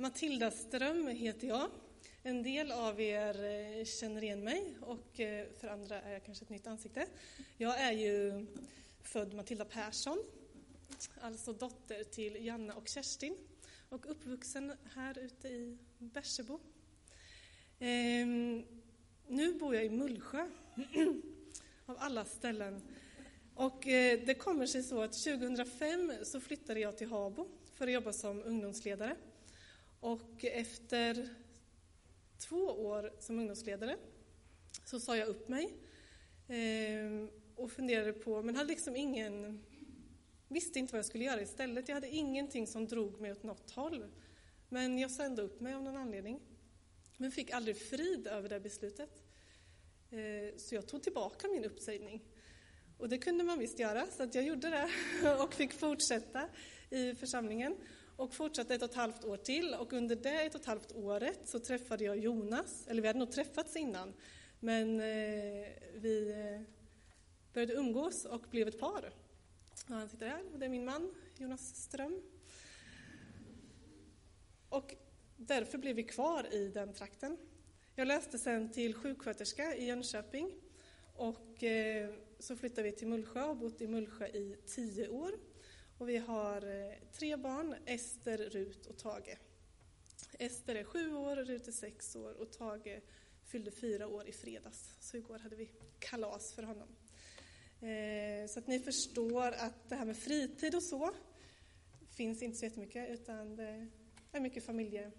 Matilda Ström heter jag. En del av er eh, känner igen mig och eh, för andra är jag kanske ett nytt ansikte. Jag är ju född Matilda Persson, alltså dotter till Janna och Kerstin och uppvuxen här ute i Bersebo. Ehm, nu bor jag i Mullsjö, av alla ställen. Och eh, det kommer sig så att 2005 så flyttade jag till Habo för att jobba som ungdomsledare. Och efter två år som ungdomsledare så sa jag upp mig ehm, och funderade på, men hade liksom ingen, visste inte vad jag skulle göra istället. Jag hade ingenting som drog mig åt något håll. Men jag sa ändå upp mig av någon anledning. Men fick aldrig frid över det beslutet. Eh, så jag tog tillbaka min uppsägning. Och det kunde man visst göra, så att jag gjorde det och fick fortsätta i församlingen och fortsatte ett och ett halvt år till och under det ett och ett halvt året så träffade jag Jonas, eller vi hade nog träffats innan, men eh, vi eh, började umgås och blev ett par. Och han sitter här, och det är min man, Jonas Ström. Och därför blev vi kvar i den trakten. Jag läste sen till sjuksköterska i Jönköping och eh, så flyttade vi till Mullsjö och har bott i Mullsjö i tio år. Och vi har eh, tre barn, Ester, Rut och Tage. Ester är sju år, Rut är sex år och Tage fyllde fyra år i fredags. Så igår hade vi kalas för honom. Eh, så att ni förstår att det här med fritid och så finns inte så jättemycket utan det är mycket familje,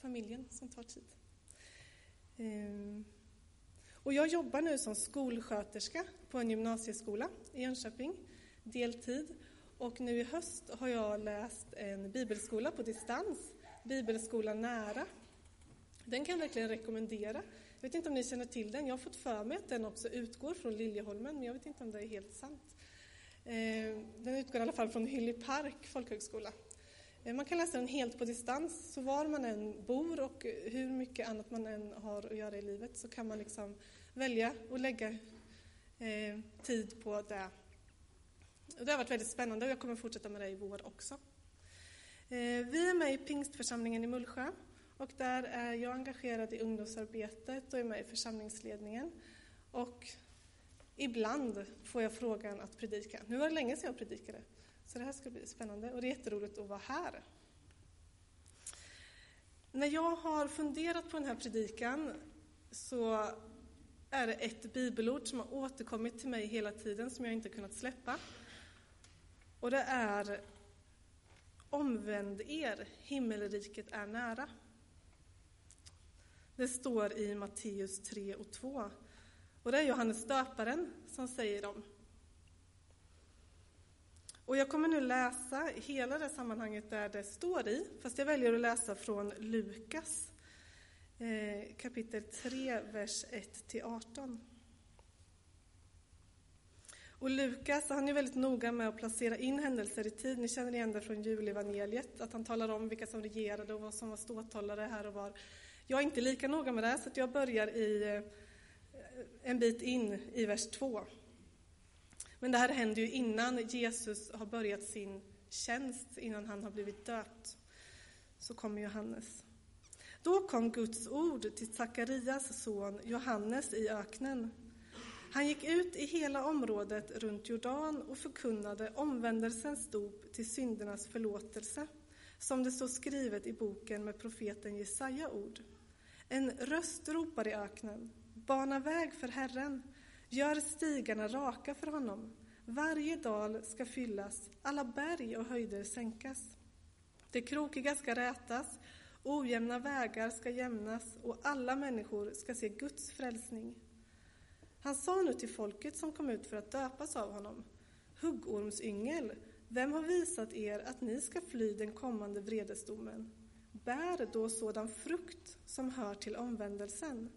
familjen som tar tid. Eh, och jag jobbar nu som skolsköterska på en gymnasieskola i Jönköping, deltid. Och nu i höst har jag läst en bibelskola på distans, Bibelskola nära. Den kan jag verkligen rekommendera. Jag vet inte om ni känner till den. Jag har fått för mig att den också utgår från Liljeholmen, men jag vet inte om det är helt sant. Eh, den utgår i alla fall från Hyllie Park folkhögskola. Eh, man kan läsa den helt på distans, så var man än bor och hur mycket annat man än har att göra i livet så kan man liksom välja att lägga eh, tid på det det har varit väldigt spännande och jag kommer fortsätta med det i vår också. Eh, vi är med i Pingstförsamlingen i Mullsjö och där är jag engagerad i ungdomsarbetet och är med i församlingsledningen. Och ibland får jag frågan att predika. Nu var det länge sedan jag predikade, så det här ska bli spännande och det är jätteroligt att vara här. När jag har funderat på den här predikan så är det ett bibelord som har återkommit till mig hela tiden som jag inte kunnat släppa. Och det är Omvänd er, himmelriket är nära. Det står i Matteus 3 och 2. Och det är Johannes döparen som säger dem. Och jag kommer nu läsa hela det sammanhanget där det står i, fast jag väljer att läsa från Lukas eh, kapitel 3, vers 1-18. Och Lukas han är väldigt noga med att placera in händelser i tid. Ni känner igen det från julevangeliet, att han talar om vilka som regerade och vad som var ståthållare här och var. Jag är inte lika noga med det, så jag börjar i eh, en bit in i vers 2. Men det här händer ju innan Jesus har börjat sin tjänst, innan han har blivit döpt. Så kommer Johannes. Då kom Guds ord till Sakarias son Johannes i öknen. Han gick ut i hela området runt Jordan och förkunnade omvändelsens dop till syndernas förlåtelse, som det står skrivet i boken med profeten Jesaja ord. En röst ropar i öknen, bana väg för Herren, gör stigarna raka för honom. Varje dal ska fyllas, alla berg och höjder sänkas. Det krokiga ska rätas, ojämna vägar ska jämnas och alla människor ska se Guds frälsning. Han sa nu till folket som kom ut för att döpas av honom, huggormsyngel, vem har visat er att ni ska fly den kommande vredesdomen? Bär då sådan frukt som hör till omvändelsen.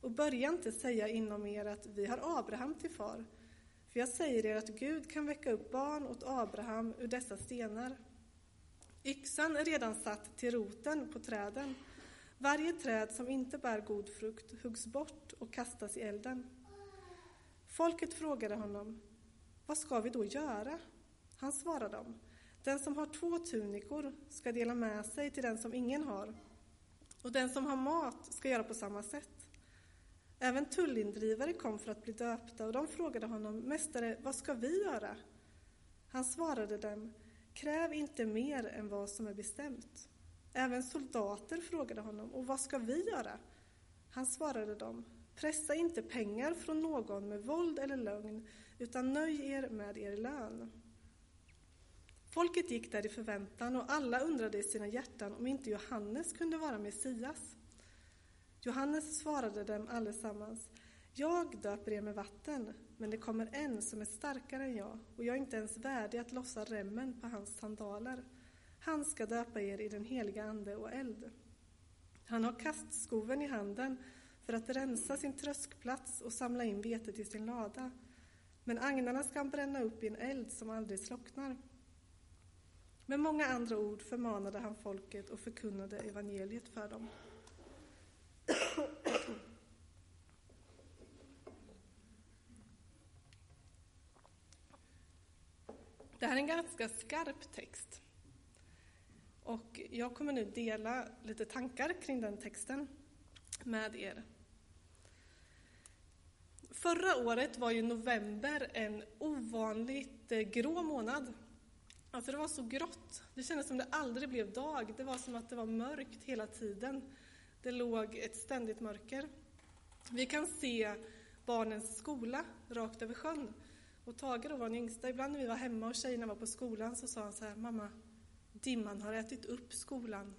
Och börja inte säga inom er att vi har Abraham till far, för jag säger er att Gud kan väcka upp barn åt Abraham ur dessa stenar. Yxan är redan satt till roten på träden. Varje träd som inte bär god frukt huggs bort och kastas i elden. Folket frågade honom, vad ska vi då göra? Han svarade dem, Den som har två tunikor ska dela med sig till den som ingen har, och den som har mat ska göra på samma sätt. Även tullindrivare kom för att bli döpta, och de frågade honom, Mästare, vad ska vi göra? Han svarade dem, Kräv inte mer än vad som är bestämt. Även soldater frågade honom, och vad ska vi göra? Han svarade dem, Pressa inte pengar från någon med våld eller lögn, utan nöj er med er lön. Folket gick där i förväntan och alla undrade i sina hjärtan om inte Johannes kunde vara Messias. Johannes svarade dem allesammans, jag döper er med vatten, men det kommer en som är starkare än jag, och jag är inte ens värdig att lossa remmen på hans sandaler. Han ska döpa er i den heliga Ande och eld. Han har kastskoven i handen för att rensa sin tröskplats och samla in vetet i sin lada. Men agnarna ska han bränna upp i en eld som aldrig slocknar. Med många andra ord förmanade han folket och förkunnade evangeliet för dem. Det här är en ganska skarp text. Och jag kommer nu dela lite tankar kring den texten med er. Förra året var ju november en ovanligt eh, grå månad. Alltså det var så grått. Det kändes som det aldrig blev dag. Det var som att det var mörkt hela tiden. Det låg ett ständigt mörker. Vi kan se barnens skola rakt över sjön. Och Tage då var den yngsta. Ibland när vi var hemma och tjejerna var på skolan så sa han så här, mamma, dimman har ätit upp skolan.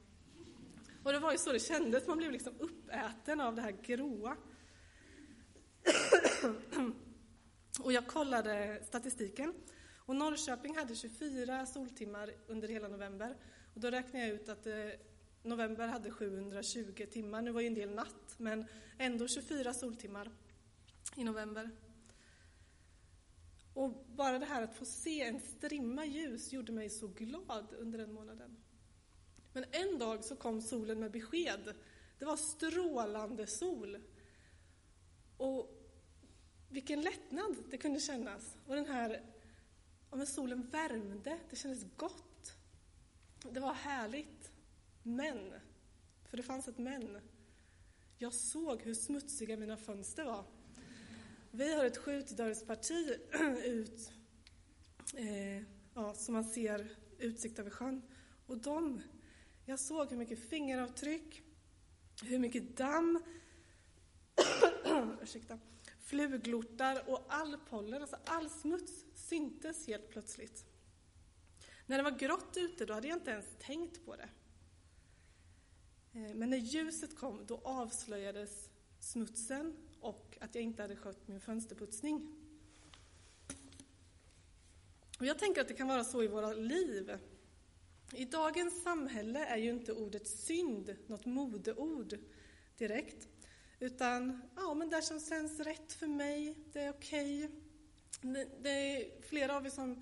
Och det var ju så det kändes, man blev liksom uppäten av det här gråa. och jag kollade statistiken och Norrköping hade 24 soltimmar under hela november. Och då räknade jag ut att eh, november hade 720 timmar. Nu var ju en del natt, men ändå 24 soltimmar i november. Och bara det här att få se en strimma ljus gjorde mig så glad under den månaden. Men en dag så kom solen med besked. Det var strålande sol. Och vilken lättnad det kunde kännas. Och den här, ja, solen värmde, det kändes gott. Det var härligt. Men, för det fanns ett men. Jag såg hur smutsiga mina fönster var. Vi har ett skjutdörrsparti ut, eh, ja, som man ser utsikt över sjön. Och de, jag såg hur mycket fingeravtryck, hur mycket damm, ursäkta, fluglortar och all pollen, alltså all smuts syntes helt plötsligt. När det var grått ute då hade jag inte ens tänkt på det. Eh, men när ljuset kom då avslöjades smutsen och att jag inte hade skött min fönsterputsning. Och jag tänker att det kan vara så i våra liv. I dagens samhälle är ju inte ordet synd något modeord direkt. Utan, ja men det som känns rätt för mig, det är okej. Okay. Det är flera av er som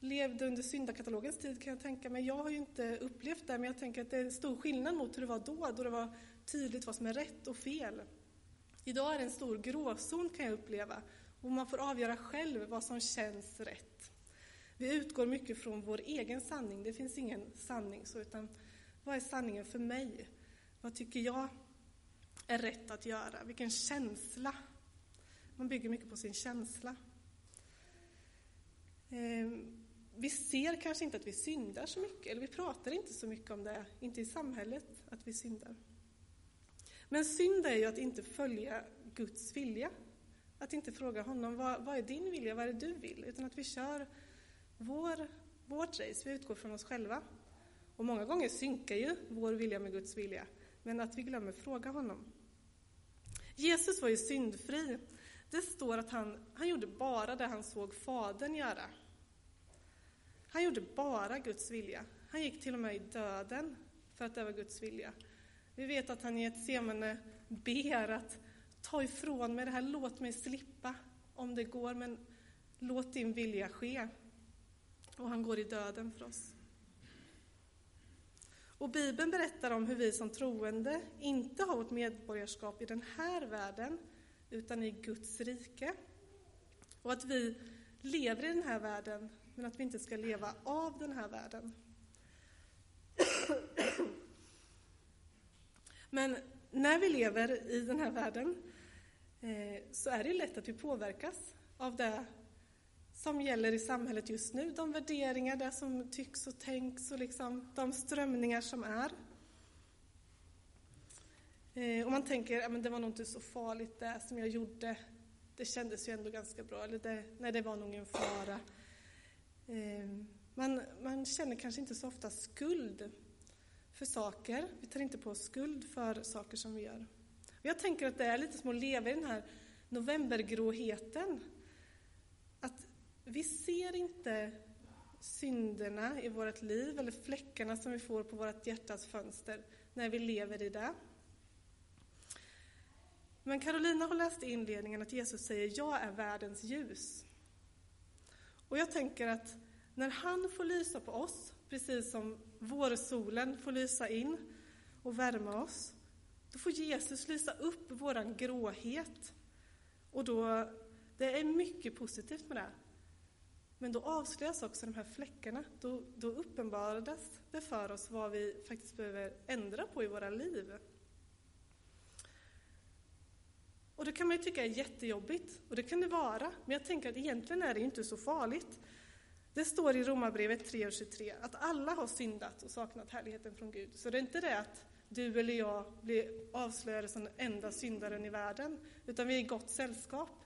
levde under syndakatalogens tid kan jag tänka mig. Jag har ju inte upplevt det, men jag tänker att det är stor skillnad mot hur det var då, då det var tydligt vad som är rätt och fel. Idag är det en stor gråzon kan jag uppleva och man får avgöra själv vad som känns rätt. Vi utgår mycket från vår egen sanning, det finns ingen sanning så, utan vad är sanningen för mig? Vad tycker jag är rätt att göra? Vilken känsla? Man bygger mycket på sin känsla. Ehm, vi ser kanske inte att vi syndar så mycket, eller vi pratar inte så mycket om det, inte i samhället, att vi syndar. Men synd är ju att inte följa Guds vilja. Att inte fråga honom, vad, vad är din vilja, vad är det du vill? Utan att vi kör vår, vårt race, vi utgår från oss själva. Och många gånger synkar ju vår vilja med Guds vilja, men att vi glömmer fråga honom. Jesus var ju syndfri. Det står att han, han gjorde bara det han såg Fadern göra. Han gjorde bara Guds vilja. Han gick till och med i döden för att det var Guds vilja. Vi vet att han i ett semene ber att ta ifrån mig det här, låt mig slippa om det går, men låt din vilja ske. Och han går i döden för oss. Och Bibeln berättar om hur vi som troende inte har vårt medborgarskap i den här världen, utan i Guds rike. Och att vi lever i den här världen, men att vi inte ska leva av den här världen. Men när vi lever i den här världen eh, så är det lätt att vi påverkas av det som gäller i samhället just nu, de värderingar, det som tycks och tänks och liksom de strömningar som är. Eh, och man tänker, ja, men det var nog inte så farligt det som jag gjorde. Det kändes ju ändå ganska bra, eller det, nej, det var nog ingen fara. Eh, man, man känner kanske inte så ofta skuld för saker. Vi tar inte på oss skuld för saker som vi gör. Jag tänker att det är lite som att leva i den här novembergråheten. Att vi ser inte synderna i vårt liv eller fläckarna som vi får på vårt hjärtas fönster när vi lever i det. Men Carolina har läst i inledningen att Jesus säger jag är världens ljus. Och jag tänker att när han får lysa på oss, precis som vårsolen får lysa in och värma oss, då får Jesus lysa upp våran gråhet. Och då, det är mycket positivt med det. Men då avslöjas också de här fläckarna. Då, då uppenbarades det för oss vad vi faktiskt behöver ändra på i våra liv. Och det kan man ju tycka är jättejobbigt, och det kan det vara. Men jag tänker att egentligen är det inte så farligt. Det står i Romarbrevet 3.23 att alla har syndat och saknat härligheten från Gud. Så det är inte det att du eller jag blir avslöjade som den enda syndaren i världen, utan vi är i gott sällskap.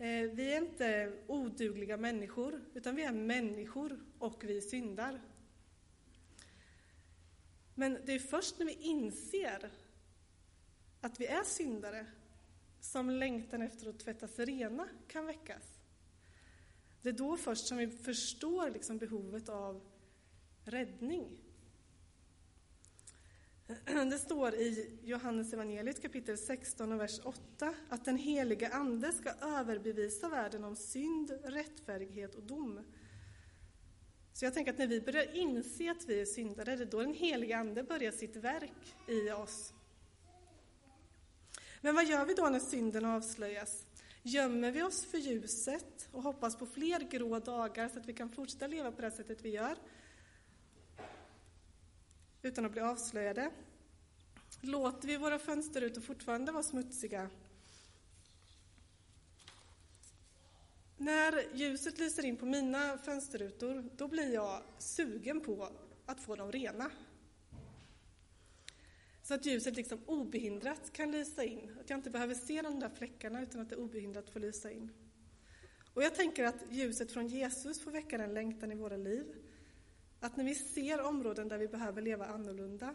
Eh, vi är inte odugliga människor, utan vi är människor och vi syndar. Men det är först när vi inser att vi är syndare som längtan efter att tvättas rena kan väckas. Det är då först som vi förstår liksom behovet av räddning. Det står i Johannes evangeliet kapitel 16 och vers 8 att den helige Ande ska överbevisa världen om synd, rättfärdighet och dom. Så jag tänker att när vi börjar inse att vi är syndare, det är då den helige Ande börjar sitt verk i oss. Men vad gör vi då när synden avslöjas? Gömmer vi oss för ljuset och hoppas på fler grå dagar så att vi kan fortsätta leva på det sättet vi gör? Utan att bli avslöjade? Låter vi våra fönsterrutor fortfarande vara smutsiga? När ljuset lyser in på mina fönsterrutor, då blir jag sugen på att få dem rena. Så att ljuset liksom obehindrat kan lysa in. Att jag inte behöver se de där fläckarna utan att det obehindrat får lysa in. Och jag tänker att ljuset från Jesus får väcka den längtan i våra liv. Att när vi ser områden där vi behöver leva annorlunda,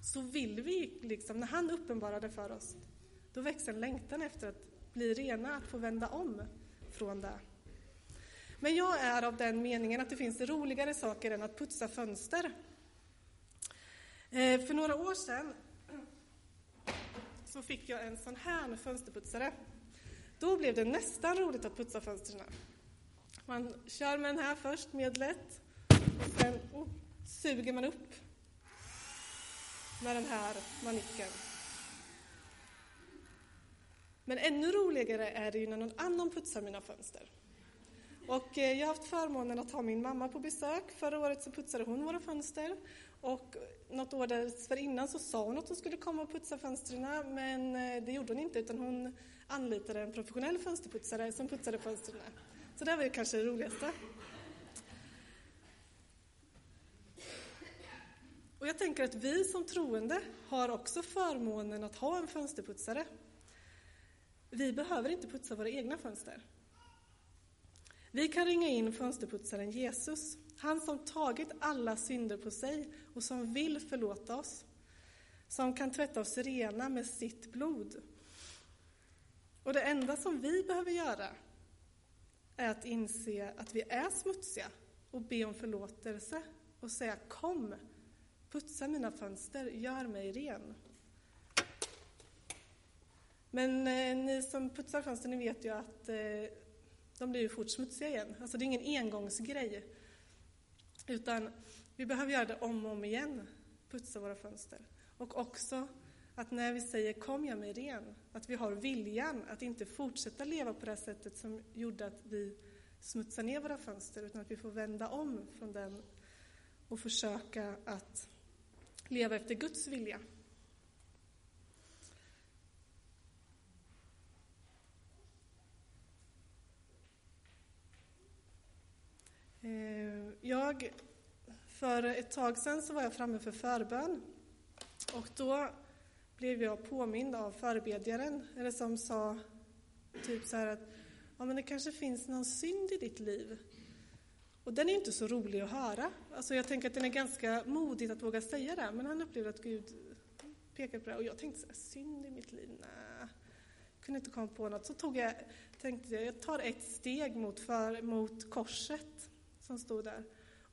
så vill vi, liksom, när han uppenbarade för oss, då växer en längtan efter att bli rena, att få vända om från det. Men jag är av den meningen att det finns roligare saker än att putsa fönster. Eh, för några år sedan så fick jag en sån här fönsterputsare. Då blev det nästan roligt att putsa fönstren. Man kör med den här först, medlet, sen oh, suger man upp med den här manicken. Men ännu roligare är det ju när någon annan putsar mina fönster. Och eh, jag har haft förmånen att ha min mamma på besök. Förra året så putsade hon våra fönster och eh, något år dessförinnan så sa hon att hon skulle komma och putsa fönstren, men eh, det gjorde hon inte, utan hon anlitade en professionell fönsterputsare som putsade fönstren. Så det var ju kanske det roligaste. Och jag tänker att vi som troende har också förmånen att ha en fönsterputsare. Vi behöver inte putsa våra egna fönster. Vi kan ringa in fönsterputsaren Jesus, han som tagit alla synder på sig och som vill förlåta oss. Som kan tvätta oss rena med sitt blod. Och det enda som vi behöver göra är att inse att vi är smutsiga och be om förlåtelse och säga kom, putsa mina fönster, gör mig ren. Men eh, ni som putsar fönster, ni vet ju att eh, de blir ju fort smutsiga igen. Alltså det är ingen engångsgrej. Utan vi behöver göra det om och om igen, putsa våra fönster. Och också att när vi säger kom jag mig ren, att vi har viljan att inte fortsätta leva på det här sättet som gjorde att vi smutsade ner våra fönster utan att vi får vända om från den och försöka att leva efter Guds vilja. Eh, jag, för ett tag sedan så var jag framme för förbön och då blev jag påmind av förebedjaren, eller som sa typ så här att ja, men det kanske finns någon synd i ditt liv. Och den är inte så rolig att höra. Alltså jag tänker att den är ganska modigt att våga säga det, men han upplevde att Gud pekade på det. Och jag tänkte så här, synd i mitt liv? Nej, kunde inte komma på något. Så tog jag, tänkte jag, jag tar ett steg mot, för, mot korset som stod där.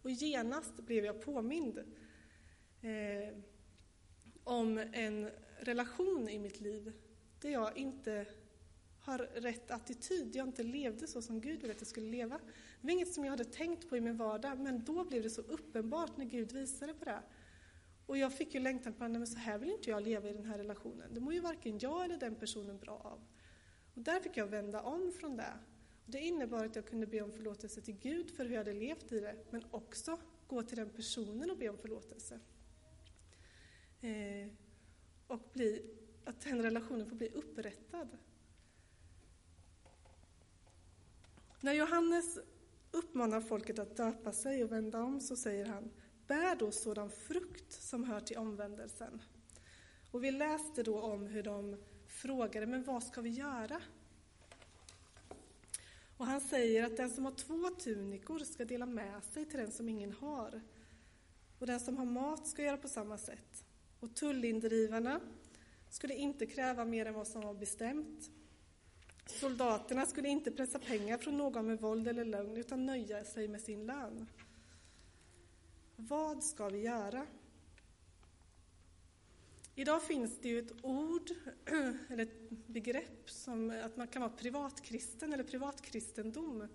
Och genast blev jag påmind eh, om en relation i mitt liv där jag inte har rätt attityd. Jag inte levde så som Gud ville att jag skulle leva. Det var inget som jag hade tänkt på i min vardag, men då blev det så uppenbart när Gud visade på det. Och jag fick ju längtan på att så här vill inte jag leva i den här relationen. Det mår ju varken jag eller den personen bra av. Och där fick jag vända om från det. Och det innebar att jag kunde be om förlåtelse till Gud för hur jag hade levt i det, men också gå till den personen och be om förlåtelse. Eh, och bli, att den relationen får bli upprättad. När Johannes uppmanar folket att döpa sig och vända om så säger han Bär då sådan frukt som hör till omvändelsen. Och vi läste då om hur de frågade, men vad ska vi göra? Och han säger att den som har två tunikor ska dela med sig till den som ingen har. Och den som har mat ska göra på samma sätt. Och tullindrivarna skulle inte kräva mer än vad som var bestämt. Soldaterna skulle inte pressa pengar från någon med våld eller lögn, utan nöja sig med sin lön. Vad ska vi göra? Idag finns det ju ett ord, eller ett begrepp, som att man kan vara privatkristen eller privatkristendom.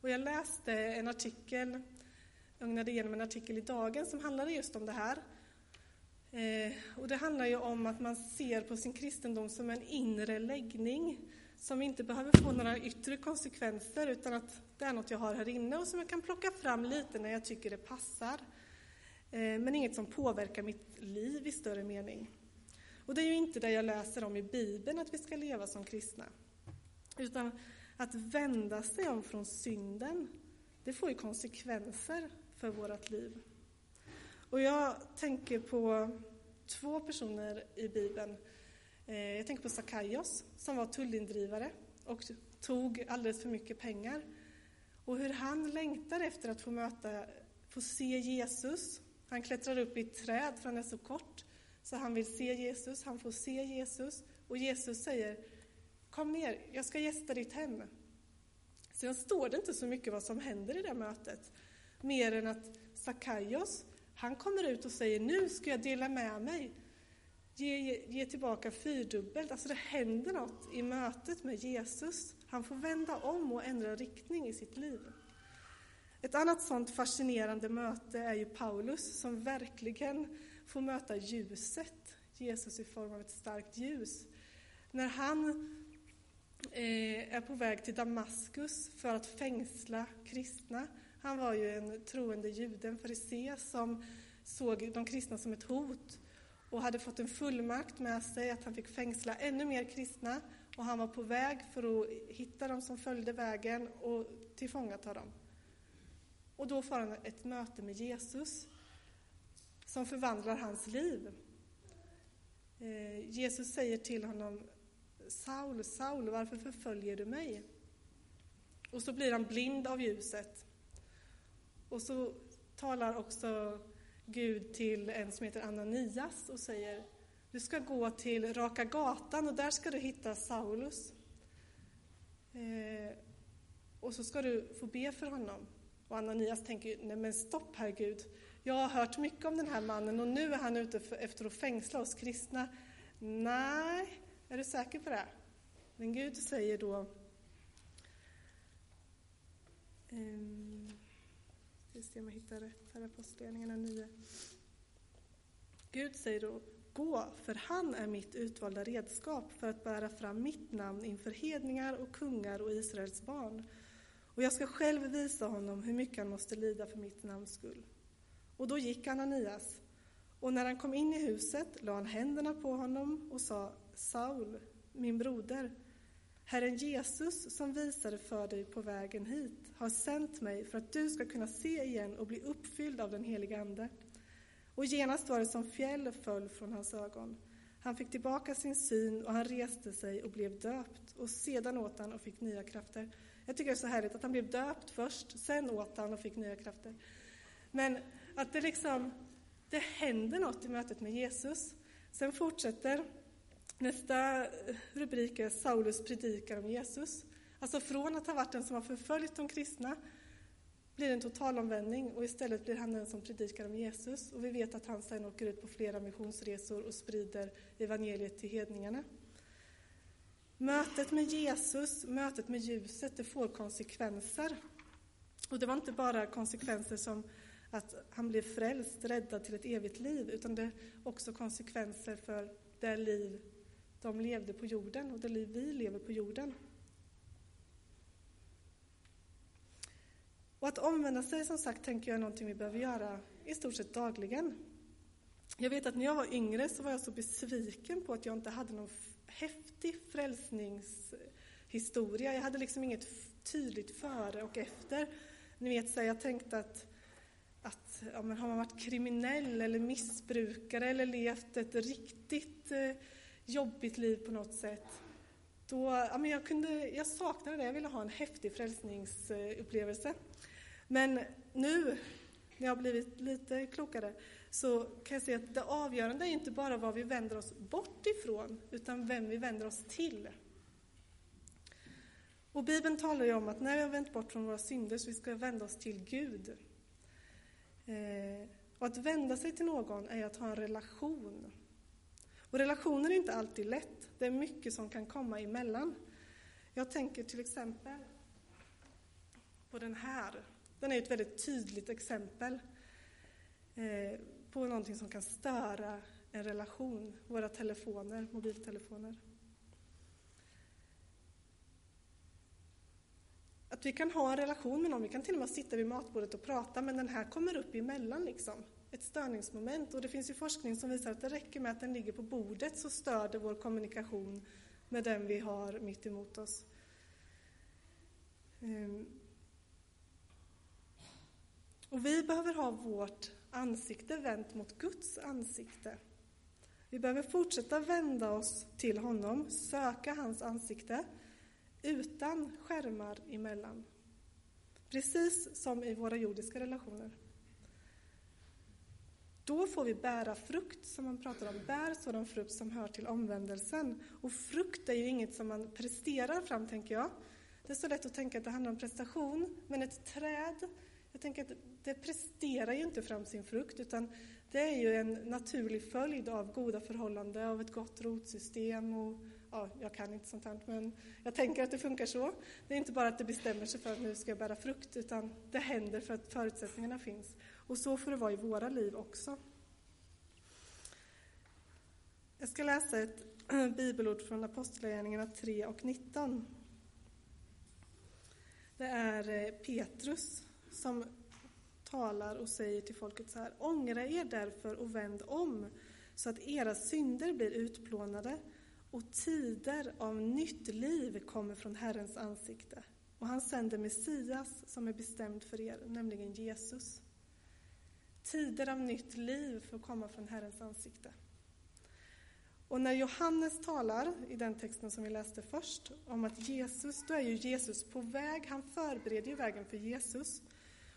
Och jag läste en artikel, ögnade igenom en artikel i Dagen som handlade just om det här. Eh, och det handlar ju om att man ser på sin kristendom som en inre läggning som inte behöver få några yttre konsekvenser utan att det är något jag har här inne och som jag kan plocka fram lite när jag tycker det passar. Eh, men inget som påverkar mitt liv i större mening. Och det är ju inte det jag läser om i Bibeln, att vi ska leva som kristna. Utan att vända sig om från synden, det får ju konsekvenser för vårt liv. Och jag tänker på två personer i Bibeln. Eh, jag tänker på Sakaios som var tullindrivare och tog alldeles för mycket pengar. Och hur han längtar efter att få möta, få se Jesus. Han klättrar upp i ett träd för han är så kort. Så han vill se Jesus, han får se Jesus. Och Jesus säger Kom ner, jag ska gästa ditt hem. Sen står det inte så mycket vad som händer i det mötet. Mer än att Sakaios, han kommer ut och säger nu ska jag dela med mig. Ge, ge tillbaka fyrdubbelt. Alltså det händer något i mötet med Jesus. Han får vända om och ändra riktning i sitt liv. Ett annat sånt fascinerande möte är ju Paulus som verkligen får möta ljuset, Jesus i form av ett starkt ljus. När han eh, är på väg till Damaskus för att fängsla kristna. Han var ju en troende juden, en farisé som såg de kristna som ett hot och hade fått en fullmakt med sig att han fick fängsla ännu mer kristna och han var på väg för att hitta dem som följde vägen och tillfångata dem. Och då får han ett möte med Jesus som förvandlar hans liv. Eh, Jesus säger till honom Saul, Saul, varför förföljer du mig? Och så blir han blind av ljuset. Och så talar också Gud till en som heter Ananias och säger du ska gå till Raka gatan och där ska du hitta Saulus. Eh, och så ska du få be för honom. Och Ananias tänker, nej men stopp här Gud. Jag har hört mycket om den här mannen och nu är han ute för, efter att fängsla oss kristna. Nej, är du säker på det? Men Gud säger då eh, ska se om jag hittar rätt här, Apostlagärningarna 9. Gud säger då, gå, för han är mitt utvalda redskap för att bära fram mitt namn inför hedningar och kungar och Israels barn och jag ska själv visa honom hur mycket han måste lida för mitt namns skull. Och då gick Ananias, och när han kom in i huset la han händerna på honom och sa Saul, min broder, Herren Jesus som visade för dig på vägen hit har sänt mig för att du ska kunna se igen och bli uppfylld av den heliga Ande. Och genast var det som fjäll föll från hans ögon. Han fick tillbaka sin syn och han reste sig och blev döpt och sedan åt han och fick nya krafter. Jag tycker det är så härligt att han blev döpt först, sen åt han och fick nya krafter. Men att det liksom, det händer något i mötet med Jesus. Sen fortsätter nästa eh, rubrik är Saulus predikar om Jesus. Alltså från att ha varit den som har förföljt de kristna blir det en totalomvändning och istället blir han den som predikar om Jesus. Och vi vet att han sedan åker ut på flera missionsresor och sprider evangeliet till hedningarna. Mötet med Jesus, mötet med ljuset, det får konsekvenser. Och det var inte bara konsekvenser som att han blev frälst, räddad till ett evigt liv, utan det är också konsekvenser för det liv de levde på jorden och det liv vi lever på jorden. Och att omvända sig, som sagt, tänker jag är någonting vi behöver göra i stort sett dagligen. Jag vet att när jag var yngre så var jag så besviken på att jag inte hade någon häftig frälsningshistoria. Jag hade liksom inget tydligt före och efter. Ni vet, så jag tänkte att, att ja, men har man varit kriminell eller missbrukare eller levt ett riktigt eh, jobbigt liv på något sätt, då, ja, men jag, kunde, jag saknade det. Jag ville ha en häftig frälsningsupplevelse. Men nu, när jag har blivit lite klokare, så kan jag se att det avgörande är inte bara vad vi vänder oss bort ifrån, utan vem vi vänder oss till. Och Bibeln talar ju om att när vi har vänt bort från våra synder så vi ska vända oss till Gud. Eh, och att vända sig till någon är att ha en relation. Och relationer är inte alltid lätt. Det är mycket som kan komma emellan. Jag tänker till exempel på den här. Den är ett väldigt tydligt exempel eh, på någonting som kan störa en relation, våra telefoner, mobiltelefoner. Att vi kan ha en relation med någon, vi kan till och med sitta vid matbordet och prata, men den här kommer upp emellan liksom. Ett störningsmoment. Och det finns ju forskning som visar att det räcker med att den ligger på bordet så stör det vår kommunikation med den vi har mitt emot oss. Ehm. Och vi behöver ha vårt ansikte vänt mot Guds ansikte. Vi behöver fortsätta vända oss till honom, söka hans ansikte, utan skärmar emellan. Precis som i våra jordiska relationer. Då får vi bära frukt, som man pratar om. Bär sådan frukt som hör till omvändelsen. Och frukt är ju inget som man presterar fram, tänker jag. Det är så lätt att tänka att det handlar om prestation, men ett träd, jag tänker att det presterar ju inte fram sin frukt, utan det är ju en naturlig följd av goda förhållanden, av ett gott rotsystem och ja, jag kan inte sånt här, men jag tänker att det funkar så. Det är inte bara att det bestämmer sig för att nu ska jag bära frukt, utan det händer för att förutsättningarna finns. Och så får det vara i våra liv också. Jag ska läsa ett eh, bibelord från Apostlagärningarna 3 och 19. Det är eh, Petrus som talar och säger till folket så här. Ångra er därför och vänd om så att era synder blir utplånade och tider av nytt liv kommer från Herrens ansikte. Och han sänder Messias som är bestämd för er, nämligen Jesus. Tider av nytt liv får komma från Herrens ansikte. Och när Johannes talar, i den texten som vi läste först, om att Jesus, då är ju Jesus på väg, han förbereder ju vägen för Jesus.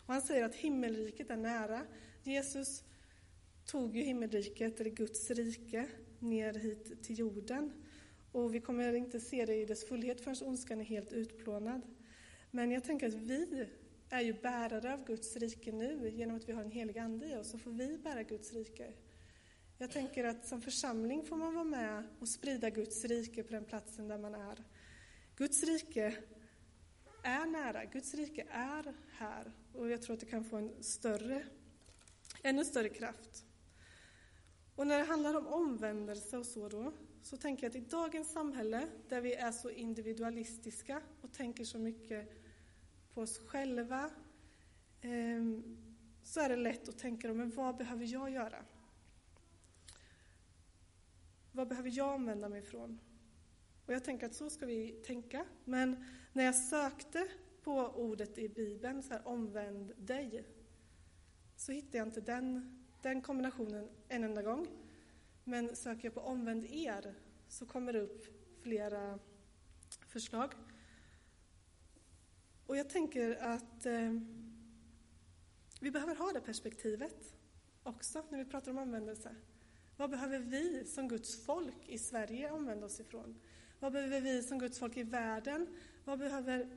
Och han säger att himmelriket är nära. Jesus tog ju himmelriket, eller Guds rike, ner hit till jorden. Och vi kommer inte se det i dess fullhet förrän ondskan är helt utplånad. Men jag tänker att vi är ju bärare av Guds rike nu. Genom att vi har en helig Ande i oss så får vi bära Guds rike. Jag tänker att som församling får man vara med och sprida Guds rike på den platsen där man är. Guds rike är nära, Guds rike är här och jag tror att det kan få en större, ännu större kraft. Och när det handlar om omvändelse och så då, så tänker jag att i dagens samhälle där vi är så individualistiska och tänker så mycket på oss själva, ehm, så är det lätt att tänka, men vad behöver jag göra? Vad behöver jag omvända mig ifrån? Och jag tänker att så ska vi tänka. Men när jag sökte på ordet i Bibeln, så här, omvänd dig, så hittade jag inte den, den kombinationen en enda gång. Men söker jag på omvänd er så kommer det upp flera förslag. Och jag tänker att eh, vi behöver ha det perspektivet också när vi pratar om omvändelse. Vad behöver vi som Guds folk i Sverige omvända oss ifrån? Vad behöver vi som Guds folk i världen? Vad behöver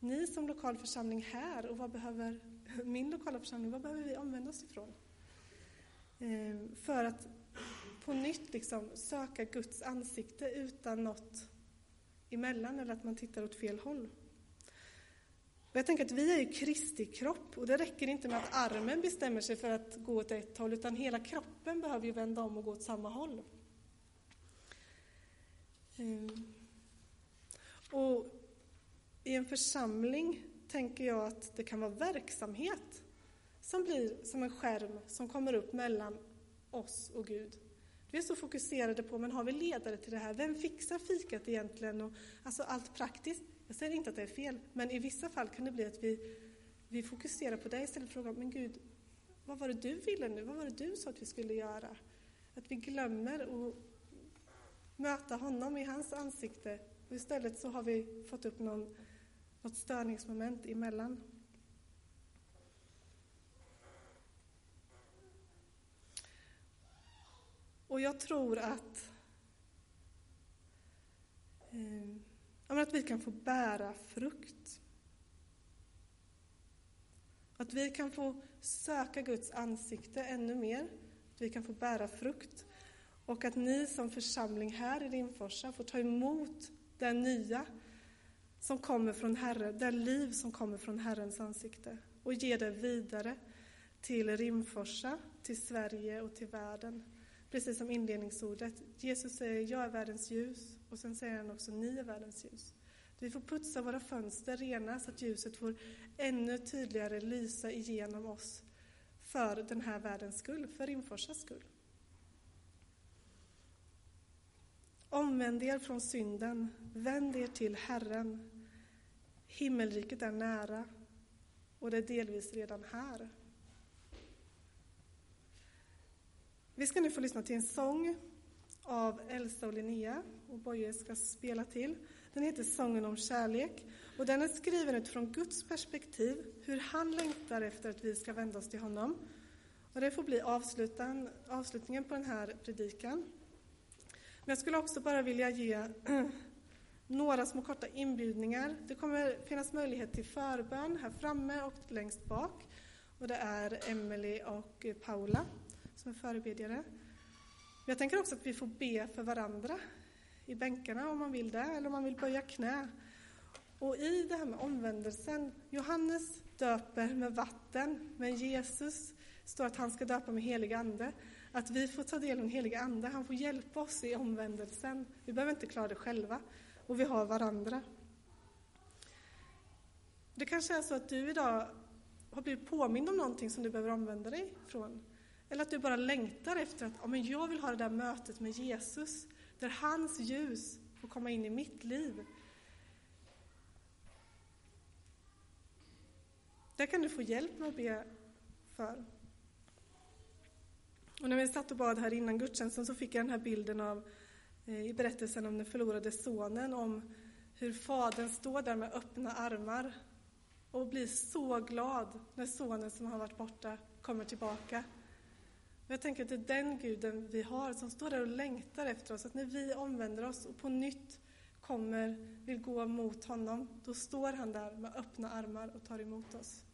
ni som lokal församling här och vad behöver min lokala församling, vad behöver vi omvända oss ifrån? Eh, för att på nytt liksom söka Guds ansikte utan något emellan eller att man tittar åt fel håll. Och jag tänker att vi är ju Kristi kropp och det räcker inte med att armen bestämmer sig för att gå åt ett håll utan hela kroppen behöver ju vända om och gå åt samma håll. Ehm. Och i en församling tänker jag att det kan vara verksamhet som blir som en skärm som kommer upp mellan oss och Gud. Vi är så fokuserade på, men har vi ledare till det här? Vem fixar fikat egentligen? Och, alltså allt praktiskt. Jag säger inte att det är fel, men i vissa fall kan det bli att vi, vi fokuserar på det istället för att fråga, men Gud, vad var det du ville nu? Vad var det du sa att vi skulle göra? Att vi glömmer att möta honom i hans ansikte och istället så har vi fått upp någon, något störningsmoment emellan. Och jag tror att, eh, att vi kan få bära frukt. Att vi kan få söka Guds ansikte ännu mer. Att vi kan få bära frukt. Och att ni som församling här i Rimforsa får ta emot det nya som kommer från Herren, det liv som kommer från Herrens ansikte och ge det vidare till Rimforsa, till Sverige och till världen. Precis som inledningsordet. Jesus säger jag är världens ljus och sen säger han också ni är världens ljus. Vi får putsa våra fönster rena så att ljuset får ännu tydligare lysa igenom oss för den här världens skull, för Rimforsas skull. Omvänd er från synden, vänd er till Herren. Himmelriket är nära och det är delvis redan här. Vi ska nu få lyssna till en sång av Elsa och Linnea och Boje ska spela till. Den heter Sången om kärlek och den är skriven utifrån Guds perspektiv, hur han längtar efter att vi ska vända oss till honom. Och det får bli avslutningen på den här predikan. Men jag skulle också bara vilja ge några små korta inbjudningar. Det kommer finnas möjlighet till förbön här framme och längst bak. Och det är Emelie och Paula som är förebedjare. Men jag tänker också att vi får be för varandra i bänkarna om man vill det, eller om man vill böja knä. Och i det här med omvändelsen, Johannes döper med vatten, men Jesus står att han ska döpa med helig ande. Att vi får ta del av den heliga Ande, han får hjälpa oss i omvändelsen. Vi behöver inte klara det själva, och vi har varandra. Det kanske är så att du idag har blivit påmind om någonting som du behöver omvända dig från. Eller att du bara längtar efter att ja, men jag vill ha det där mötet med Jesus, där hans ljus får komma in i mitt liv. Det kan du få hjälp med att be för. Och när vi satt och bad här innan gudstjänsten så fick jag den här bilden av eh, i berättelsen om den förlorade sonen, om hur fadern står där med öppna armar och blir så glad när sonen som har varit borta kommer tillbaka. Jag tänker att det är den guden vi har som står där och längtar efter oss, att när vi omvänder oss och på nytt kommer, vill gå mot honom, då står han där med öppna armar och tar emot oss.